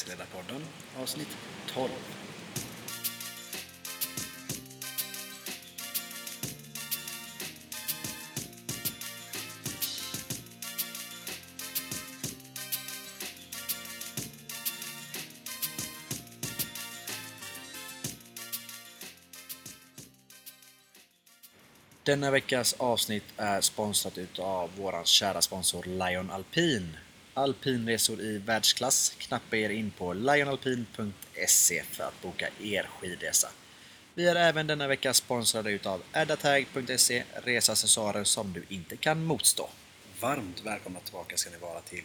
Resledarpodden avsnitt 12. Denna veckas avsnitt är sponsrat utav våran kära sponsor Lion Alpin. Alpinresor i världsklass. Knappa er in på lionalpin.se för att boka er skidresa. Vi är även denna vecka sponsrade utav addatag.se, reseaccessoarer som du inte kan motstå. Varmt välkomna tillbaka ska ni vara till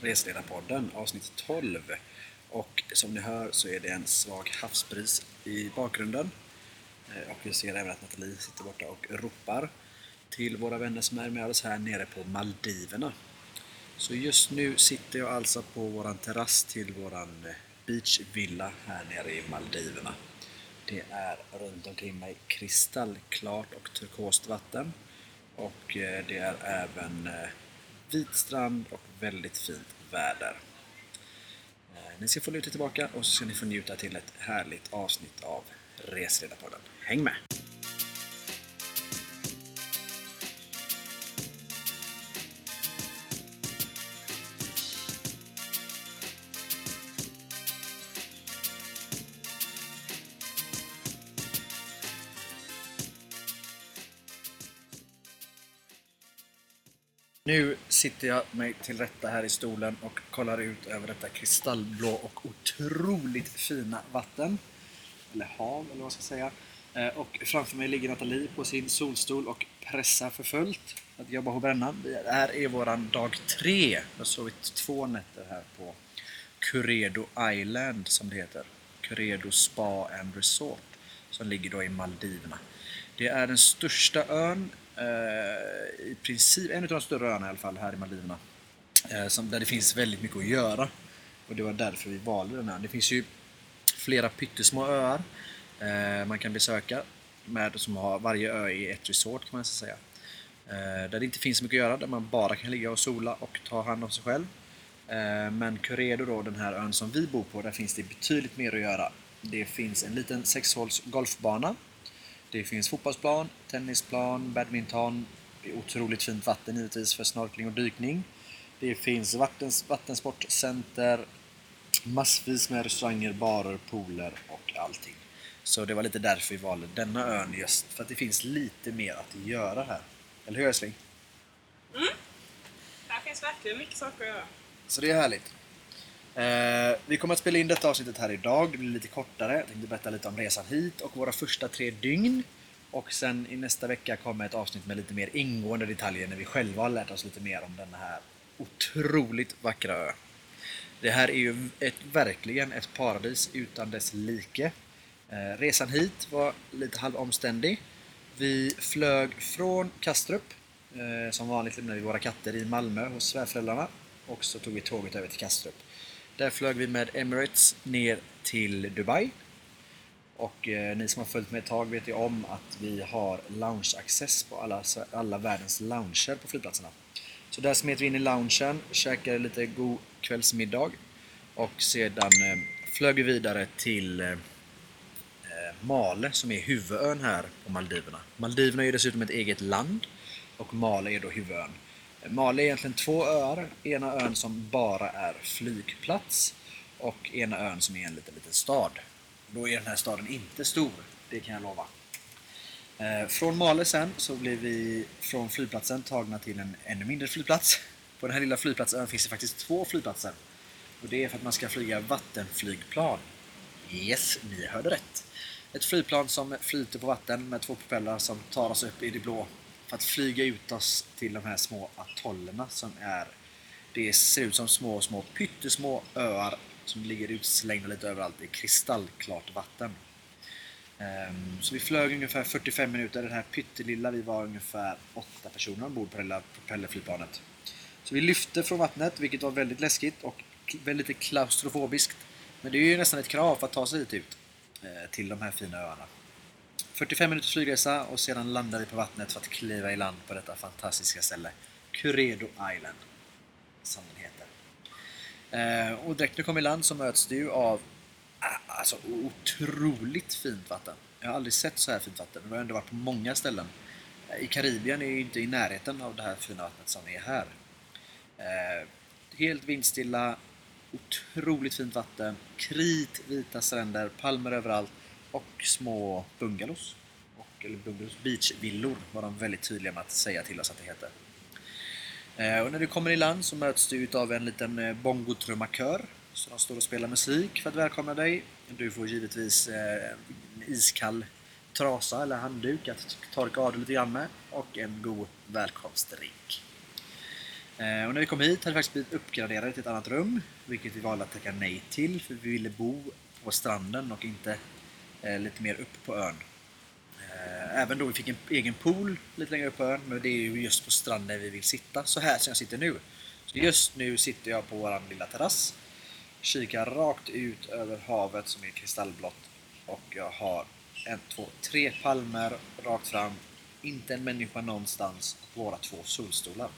Resledarpodden avsnitt 12. Och som ni hör så är det en svag havsbris i bakgrunden. Eh, och vi ser även att Nathalie sitter borta och ropar till våra vänner som är med oss här nere på Maldiverna. Så just nu sitter jag alltså på våran terrass till våran eh, beachvilla här nere i Maldiverna. Det är runt omkring mig kristallklart och turkost vatten. Och eh, det är även eh, vit strand och väldigt fint väder. Ni ska få luta tillbaka och så ska ni få njuta till ett härligt avsnitt av Resledarpodden. Häng med! Nu sitter jag mig till rätta här i stolen och kollar ut över detta kristallblå och otroligt fina vatten. Eller hav, eller vad man ska säga. Eh, och framför mig ligger Nathalie på sin solstol och pressar för fullt att jobba på brännan. Det här är våran dag tre. Jag har sovit två nätter här på Curedo Island, som det heter. Curedo Spa and Resort, som ligger då i Maldiverna. Det är den största ön, Eh, i princip, en av de större öarna i alla fall, här i Maldiverna. Eh, som, där det finns väldigt mycket att göra. Och det var därför vi valde den här. Det finns ju flera pyttesmå öar eh, man kan besöka. Med, som har varje ö i ett resort kan man säga. Eh, där det inte finns så mycket att göra, där man bara kan ligga och sola och ta hand om sig själv. Eh, men Curedo då, den här ön som vi bor på, där finns det betydligt mer att göra. Det finns en liten sexhåls golfbana. Det finns fotbollsplan, tennisplan, badminton, det är otroligt fint vatten givetvis för snorkling och dykning. Det finns vattens, vattensportcenter, massvis med restauranger, barer, pooler och allting. Så det var lite därför vi valde denna ön just för att det finns lite mer att göra här. Eller hur älskling? Här finns verkligen mycket saker att göra. Så det är härligt. Eh, vi kommer att spela in detta avsnittet här idag. Det blir lite kortare. Jag tänkte berätta lite om resan hit och våra första tre dygn. Och sen i nästa vecka kommer ett avsnitt med lite mer ingående detaljer när vi själva har lärt oss lite mer om den här otroligt vackra ö. Det här är ju ett, verkligen ett paradis utan dess like. Eh, resan hit var lite halvomständig. Vi flög från Kastrup. Eh, som vanligt lämnade vi våra katter i Malmö hos svärföräldrarna. Och så tog vi tåget över till Kastrup. Där flög vi med Emirates ner till Dubai. Och eh, ni som har följt med ett tag vet ju om att vi har lounge-access på alla, alla världens lounger på flygplatserna. Så där smet vi in i loungen, käkade lite god kvällsmiddag och sedan eh, flög vi vidare till eh, eh Male som är huvudön här på Maldiverna. Maldiverna är ju dessutom ett eget land och Male är då huvudön. Mali är egentligen två öar. Ena ön som bara är flygplats och ena ön som är en liten, liten stad. Då är den här staden inte stor, det kan jag lova. Eh, från Mali sen så blir vi från flygplatsen tagna till en ännu mindre flygplats. På den här lilla flygplatsön finns det faktiskt två flygplatser. Och det är för att man ska flyga vattenflygplan. Yes, ni hörde rätt. Ett flygplan som flyter på vatten med två propellrar som tar oss upp i det blå för att flyga ut oss till de här små atollerna som är det ser ut som små, små pyttesmå öar som ligger utslängda lite överallt i kristallklart vatten. Ehm, så vi flög ungefär 45 minuter, den här pyttelilla, vi var ungefär åtta personer ombord på det lilla propellerflygplanet. Så vi lyfte från vattnet, vilket var väldigt läskigt och väldigt klaustrofobiskt. Men det är ju nästan ett krav för att ta sig hit ut eh, till de här fina öarna. 45 minuters flygresa och sedan landar vi på vattnet för att kliva i land på detta fantastiska ställe. Curedo Island, som den heter. Eh, och direkt när du kommer i land så möts du av ah, alltså, otroligt fint vatten. Jag har aldrig sett så här fint vatten. Vi har ändå varit på många ställen. Eh, I Karibien är ju inte i närheten av det här fina vattnet som är här. Eh, helt vindstilla, otroligt fint vatten, kritvita stränder, palmer överallt och små bungalows. Och, eller bungalows, beachvillor var de väldigt tydliga med att säga till oss att det heter. Eh, och när du kommer i land så möts du av en liten eh, bongotrummakör. Så de står och spelar musik för att välkomna dig. Du får givetvis en iskall trasa eller handduk att torka av dig lite grann med och en god välkomstdrink. Och när vi kom hit hade vi faktiskt blivit uppgraderade till ett annat rum, vilket vi valde att tacka nej till för vi ville bo på stranden och inte Eh, lite mer upp på ön. Eh, även då vi fick en egen pool lite längre upp på ön, men det är ju just på stranden vi vill sitta. Så här som jag sitter nu. Så just nu sitter jag på våran lilla terrass. Kikar rakt ut över havet som är kristallblått. Och jag har en, två, tre palmer rakt fram. Inte en människa någonstans. Och våra två solstolar.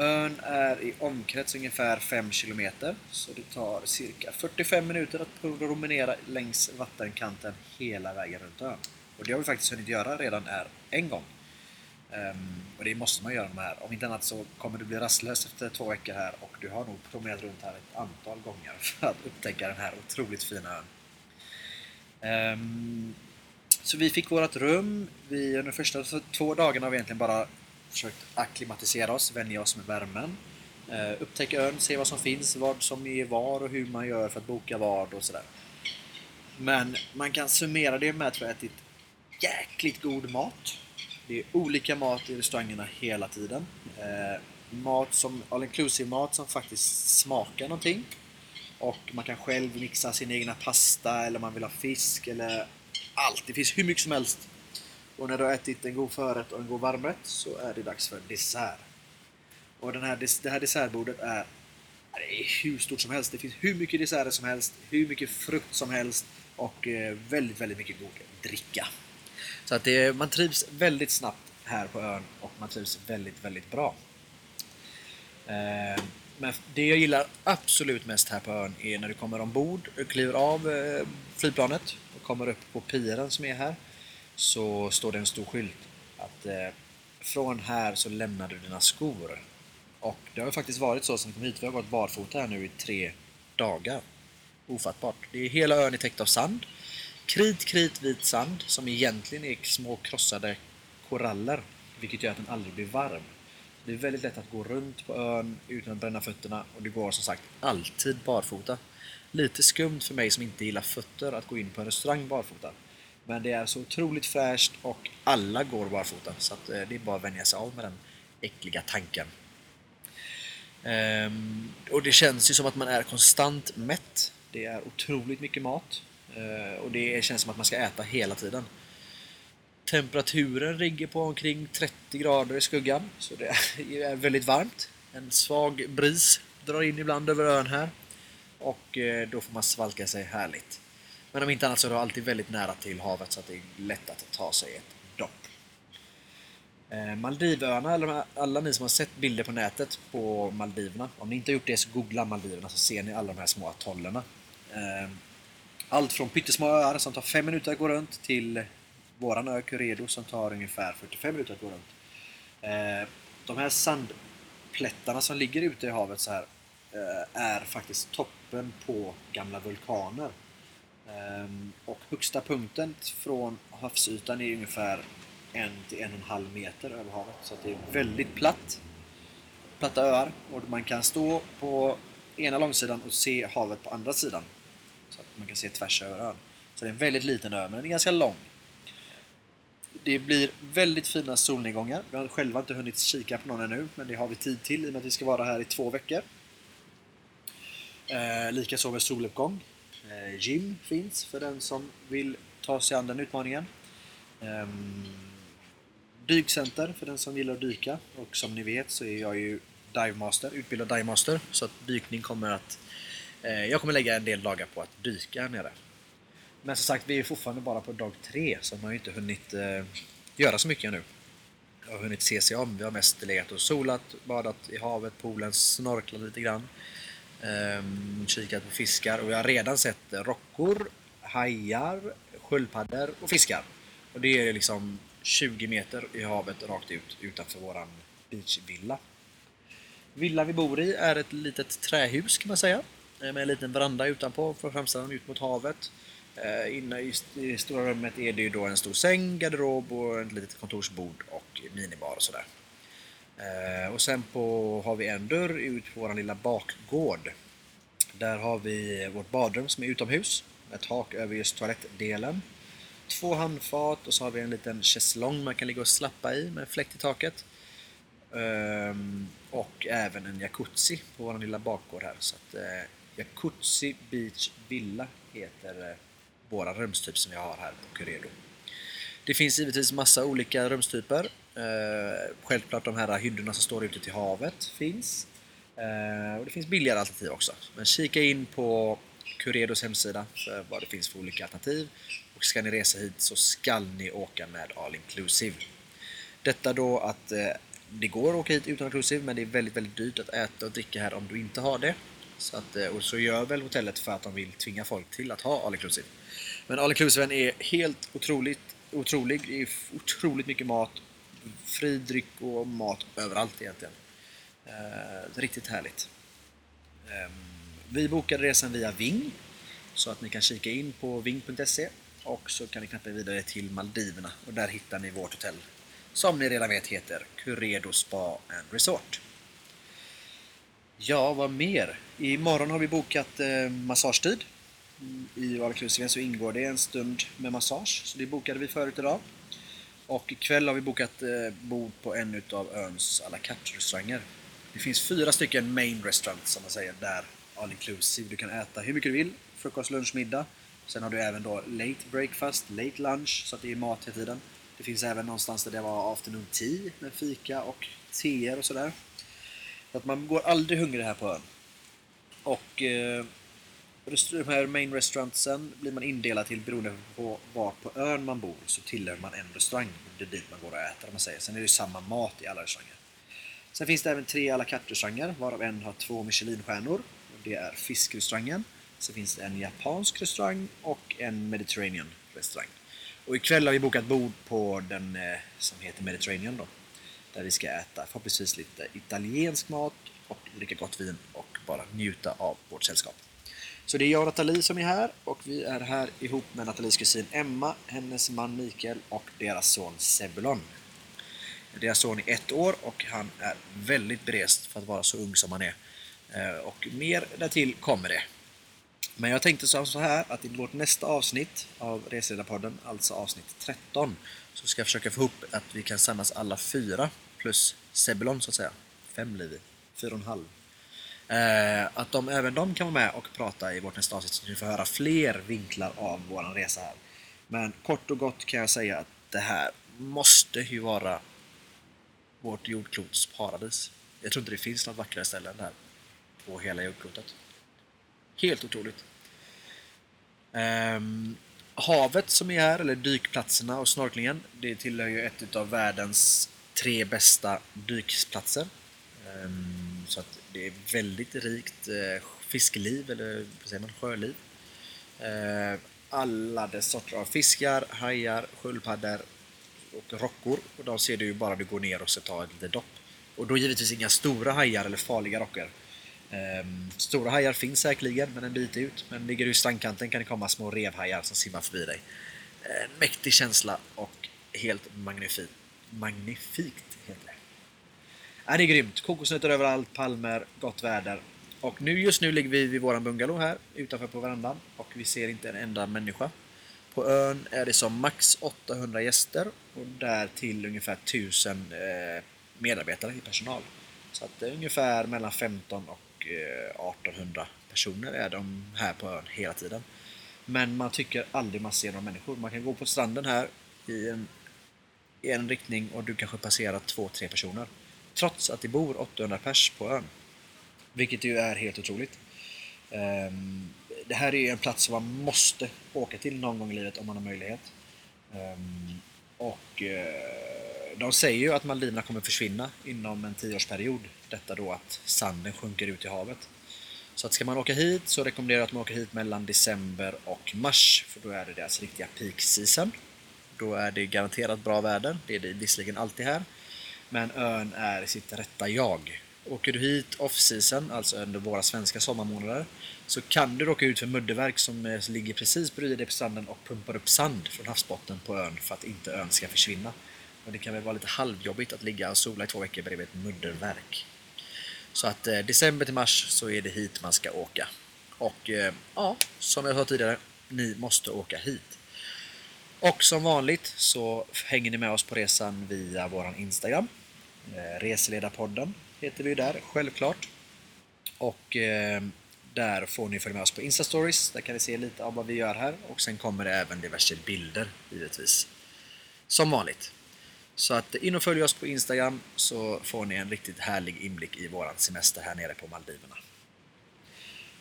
Ön är i omkrets ungefär 5 km. Så det tar cirka 45 minuter att promenera längs vattenkanten hela vägen runt ön. Och det har vi faktiskt hunnit göra redan är en gång. Um, och det måste man göra de här. Om inte annat så kommer du bli rastlös efter två veckor här och du har nog promenerat runt här ett antal gånger för att upptäcka den här otroligt fina ön. Um, så vi fick vårt rum. Vi, under de första två dagarna har vi egentligen bara försökt akklimatisera oss, vänja oss med värmen. Uh, upptäcka ön, se vad som finns, vad som är var och hur man gör för att boka vad och sådär. Men man kan summera det med att vi har ätit jäkligt god mat. Det är olika mat i restaurangerna hela tiden. Eh, mat som, all inclusive mat som faktiskt smakar någonting. Och man kan själv mixa sin egna pasta eller man vill ha fisk eller allt. Det finns hur mycket som helst. Och när du har ätit en god förrätt och en god varmrätt så är det dags för dessert. Och den här, det här dessertbordet är, det är hur stort som helst. Det finns hur mycket desserter som helst, hur mycket frukt som helst och eh, väldigt, väldigt mycket god dricka. Så att det, man trivs väldigt snabbt här på ön och man trivs väldigt, väldigt bra. Eh, men det jag gillar absolut mest här på ön är när du kommer ombord, du kliver av eh, flygplanet och kommer upp på piren som är här. Så står det en stor skylt att eh, från här så lämnar du dina skor. Och det har ju faktiskt varit så sen vi kom hit. Vi har gått barfota här nu i tre dagar. Ofattbart. Det är hela ön är täckt av sand. Krit, krit, vit sand som egentligen är små krossade koraller. Vilket gör att den aldrig blir varm. Det är väldigt lätt att gå runt på ön utan att bränna fötterna och det går som sagt alltid barfota. Lite skumt för mig som inte gillar fötter att gå in på en restaurang barfota. Men det är så otroligt fräscht och alla går barfota så att eh, det är bara att vänja sig av med den äckliga tanken. Ehm, och det känns ju som att man är konstant mätt. Det är otroligt mycket mat. Eh, och det känns som att man ska äta hela tiden. Temperaturen ligger på omkring 30 grader i skuggan, så det är väldigt varmt. En svag bris drar in ibland över ön här. Och eh, då får man svalka sig härligt. Men om inte annat så är det alltid väldigt nära till havet så att det är lätt att ta sig ett dopp. Eh, Maldivöarna, eller alla ni som har sett bilder på nätet på Maldiverna. Om ni inte har gjort det så googla Maldiverna så ser ni alla de här små atollerna. Eh, allt från pyttesmå öar som tar 5 minuter att gå runt till våran ö Curedo som tar ungefär 45 minuter att gå runt. Eh, de här sandplättarna som ligger ute i havet så här eh, är faktiskt toppen på gamla vulkaner. Ehm, och högsta punkten från havsytan är ungefär 1 till 1,5 meter över havet. Så det är väldigt platt. Platta öar och man kan stå på ena långsidan och se havet på andra sidan. Så att man kan se tvärs över ön. Så det är en väldigt liten ö, men den är ganska lång. Det blir väldigt fina solnedgångar. Vi har själva inte hunnit kika på någon ännu, men det har vi tid till i och med att vi ska vara här i två veckor. Eh, Likaså med soluppgång. Eh, Gym finns för den som vill ta sig an den utmaningen. Ehm, Dykcenter för den som gillar att dyka. Och som ni vet så är jag ju divemaster, utbildad divemaster. Så att dykning kommer att eh, jag kommer lägga en del dagar på att dyka här nere. Men som sagt, vi är fortfarande bara på dag tre så man har ju inte hunnit eh, göra så mycket nu. Jag har hunnit se sig om. Vi har mest legat och solat, badat i havet, poolen, snorklat lite grann. Ehm, kikat på fiskar och jag har redan sett eh, rockor, hajar, sköldpaddor och fiskar. Och det är liksom 20 meter i havet rakt ut utanför våran beachvilla. Villan vi bor i är ett litet trähus kan man säga. Eh, med en liten veranda utanpå från framsidan ut mot havet. Eh, inne i i stora rummet är det ju då en stor säng, garderob och ett litet kontorsbord och minibar och sådär. Eh, Och sen på, har vi en dörr ut på vår lilla bakgård. Där har vi vårt badrum som är utomhus. Med tak över just toalettdelen. Två handfat och så har vi en liten schäslong man kan ligga och slappa i med fläkt i taket. Ehm, och även en jacuzzi på vår lilla bakgård här. Så att, eh, jacuzzi Beach Villa heter eh, våra rumstyp som vi har här på Curedo. Det finns givetvis massa olika rumstyper. Eh, självklart de här hyddorna som står ute till havet finns. Eh, och det finns billigare alternativ också. Men kika in på Curedos hemsida för vad det finns för olika alternativ. Och ska ni resa hit så skall ni åka med All Inclusive. Detta då att eh, det går att åka hit utan inclusive men det är väldigt, väldigt dyrt att äta och dricka här om du inte har det. Så att, eh, och så gör väl hotellet för att de vill tvinga folk till att ha all inclusive. Men all inclusive är helt otroligt otrolig. Det är otroligt mycket mat, fri dryck och mat överallt egentligen. Eh, riktigt härligt. Eh, vi bokade resan via Ving så att ni kan kika in på ving.se och så kan ni knappa vidare till Maldiverna och där hittar ni vårt hotell som ni redan vet heter Curedo Spa and Resort. Ja, vad mer? Imorgon har vi bokat eh, massagetid. I All så ingår det en stund med massage, så det bokade vi förut idag. Och ikväll har vi bokat eh, bord på en utav öns à la carte-restauranger. Det finns fyra stycken main restaurants som man säger där all inclusive. Du kan äta hur mycket du vill, frukost, lunch, middag. Sen har du även då late breakfast, late lunch, så att det är mat hela tiden. Det finns även någonstans där det var afternoon tea med fika och teer och sådär. Så att man går aldrig hungrig här på ön. Och eh, de här main restaurantsen blir man indelad till beroende på var på ön man bor så tillhör man en restaurang. Det är dit man går och äter om man säger. Sen är det ju samma mat i alla restauranger. Sen finns det även tre à la carte-restauranger varav en har två Michelinstjärnor. Det är fiskrestaurangen. Sen finns det en japansk restaurang och en Mediterranean restaurang. Och ikväll har vi bokat bord på den eh, som heter Mediterranean då. Där vi ska äta förhoppningsvis lite italiensk mat och dricka gott vin och bara njuta av vårt sällskap. Så det är jag och Nathalie som är här och vi är här ihop med Nathalies kusin Emma, hennes man Mikael och deras son Sebulon. Deras son är ett år och han är väldigt berest för att vara så ung som han är. Eh, och mer därtill kommer det. Men jag tänkte så så här att i vårt nästa avsnitt av Reseledarpodden, alltså avsnitt 13, så ska jag försöka få ihop att vi kan samlas alla fyra plus Sebulon så att säga. Fem blir vi. Fyra och en halv. Eh, att de, även de kan vara med och prata i vårt nästa avsnitt så att ni får höra fler vinklar av vår resa här. Men kort och gott kan jag säga att det här måste ju vara vårt jordklots paradis. Jag tror inte det finns något vackrare ställe än det här på hela jordklotet. Helt otroligt. Ehm, havet som är här, eller dykplatserna och snorklingen, det tillhör ju ett av världens tre bästa dykplatser. Ehm, så att det är väldigt rikt eh, fiskeliv, eller vad säger man, sjöliv. Eh, alla dess sorter av fiskar, hajar, sköldpaddor och rockor. Och de ser du ju bara du går ner och så tar ett litet dopp. Och då givetvis inga stora hajar eller farliga rockor. Ehm, stora hajar finns säkerligen, men en bit ut. Men ligger du i strandkanten kan det komma små revhajar som simmar förbi dig. En mäktig känsla och helt magnifikt. Magnifikt heter det. Ja, det är grymt. Kokosnötter överallt, palmer, gott väder. Och nu, just nu ligger vi vid våran bungalow här utanför på verandan och vi ser inte en enda människa. På ön är det som max 800 gäster och där till ungefär 1000 eh, medarbetare i personal. Så att det är ungefär mellan 15 och eh, 1800 personer är de här på ön hela tiden. Men man tycker aldrig man ser några människor. Man kan gå på stranden här i en, i en riktning och du kanske passerar två, tre personer. Trots att det bor 800 pers på ön. Vilket ju är helt otroligt. Ehm, det här är ju en plats som man måste åka till någon gång i livet om man har möjlighet. Ehm, och eh, de säger ju att Maldiverna kommer försvinna inom en tioårsperiod. Detta då att sanden sjunker ut i havet. Så att ska man åka hit så rekommenderar jag att man åker hit mellan december och mars. För då är det deras riktiga peak season. Då är det garanterat bra väder. Det är det visserligen alltid här. Men ön är sitt rätta jag. Åker du hit off-season, alltså under våra svenska sommarmånader, så kan du råka ut för mudderverk som ligger precis bredvid dig på stranden och pumpar upp sand från havsbotten på ön för att inte ön ska försvinna. Och det kan väl vara lite halvjobbigt att ligga och sola i två veckor bredvid ett mudderverk. Så att eh, december till mars så är det hit man ska åka. Och eh, ja, som jag sa tidigare, ni måste åka hit. Och som vanligt så hänger ni med oss på resan via våran Instagram. Eh, Reseledarpodden heter vi där, självklart. Och eh, där får ni följa med oss på Instastories, Där kan ni se lite av vad vi gör här. Och sen kommer det även diverse bilder, givetvis. Som vanligt. Så att in och följ oss på Instagram så får ni en riktigt härlig inblick i våran semester här nere på Maldiverna.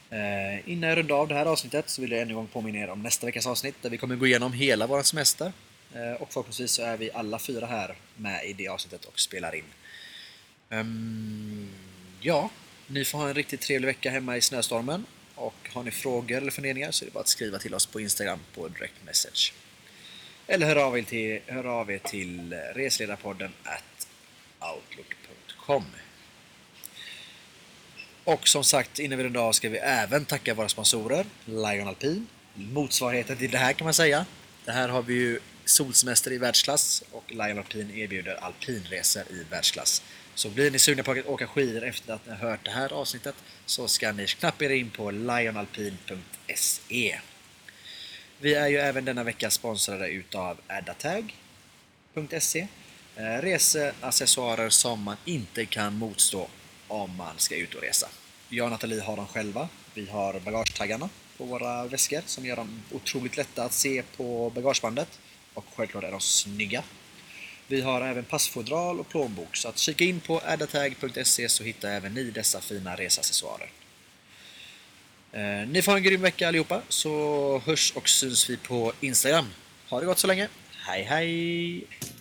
Eh, innan jag rundar av det här avsnittet så vill jag ännu en gång påminna er om nästa veckas avsnitt där vi kommer gå igenom hela vår semester. Eh, och förhoppningsvis så är vi alla fyra här med i det avsnittet och spelar in. Um, ja, ni får ha en riktigt trevlig vecka hemma i snöstormen. Och har ni frågor eller funderingar så är det bara att skriva till oss på Instagram på direct message. Eller hör av er till, hör av er till resledarpodden at outlook.com. Och som sagt, innan vi rundar av ska vi även tacka våra sponsorer, Lion Alpin. Motsvarigheten till det här kan man säga. Det här har vi ju solsemester i världsklass och Lion Alpin erbjuder alpinresor i världsklass. Så blir ni sugna på att åka skidor efter att ni har hört det här avsnittet så ska ni knappa er in på lionalpin.se. Vi är ju även denna vecka sponsrade utav addatag.se eh, Reseaccessoarer som man inte kan motstå om man ska ut och resa. Jag och Nathalie har dem själva. Vi har bagagetaggarna på våra väskor som gör dem otroligt lätta att se på bagagebandet. Och självklart är de snygga. Vi har även passfodral och plånbok, så att kika in på addatag.se så hittar även ni dessa fina resaccessoarer. Eh, ni får ha en grym vecka allihopa, så hörs och syns vi på Instagram. Ha det gott så länge. Hej hej!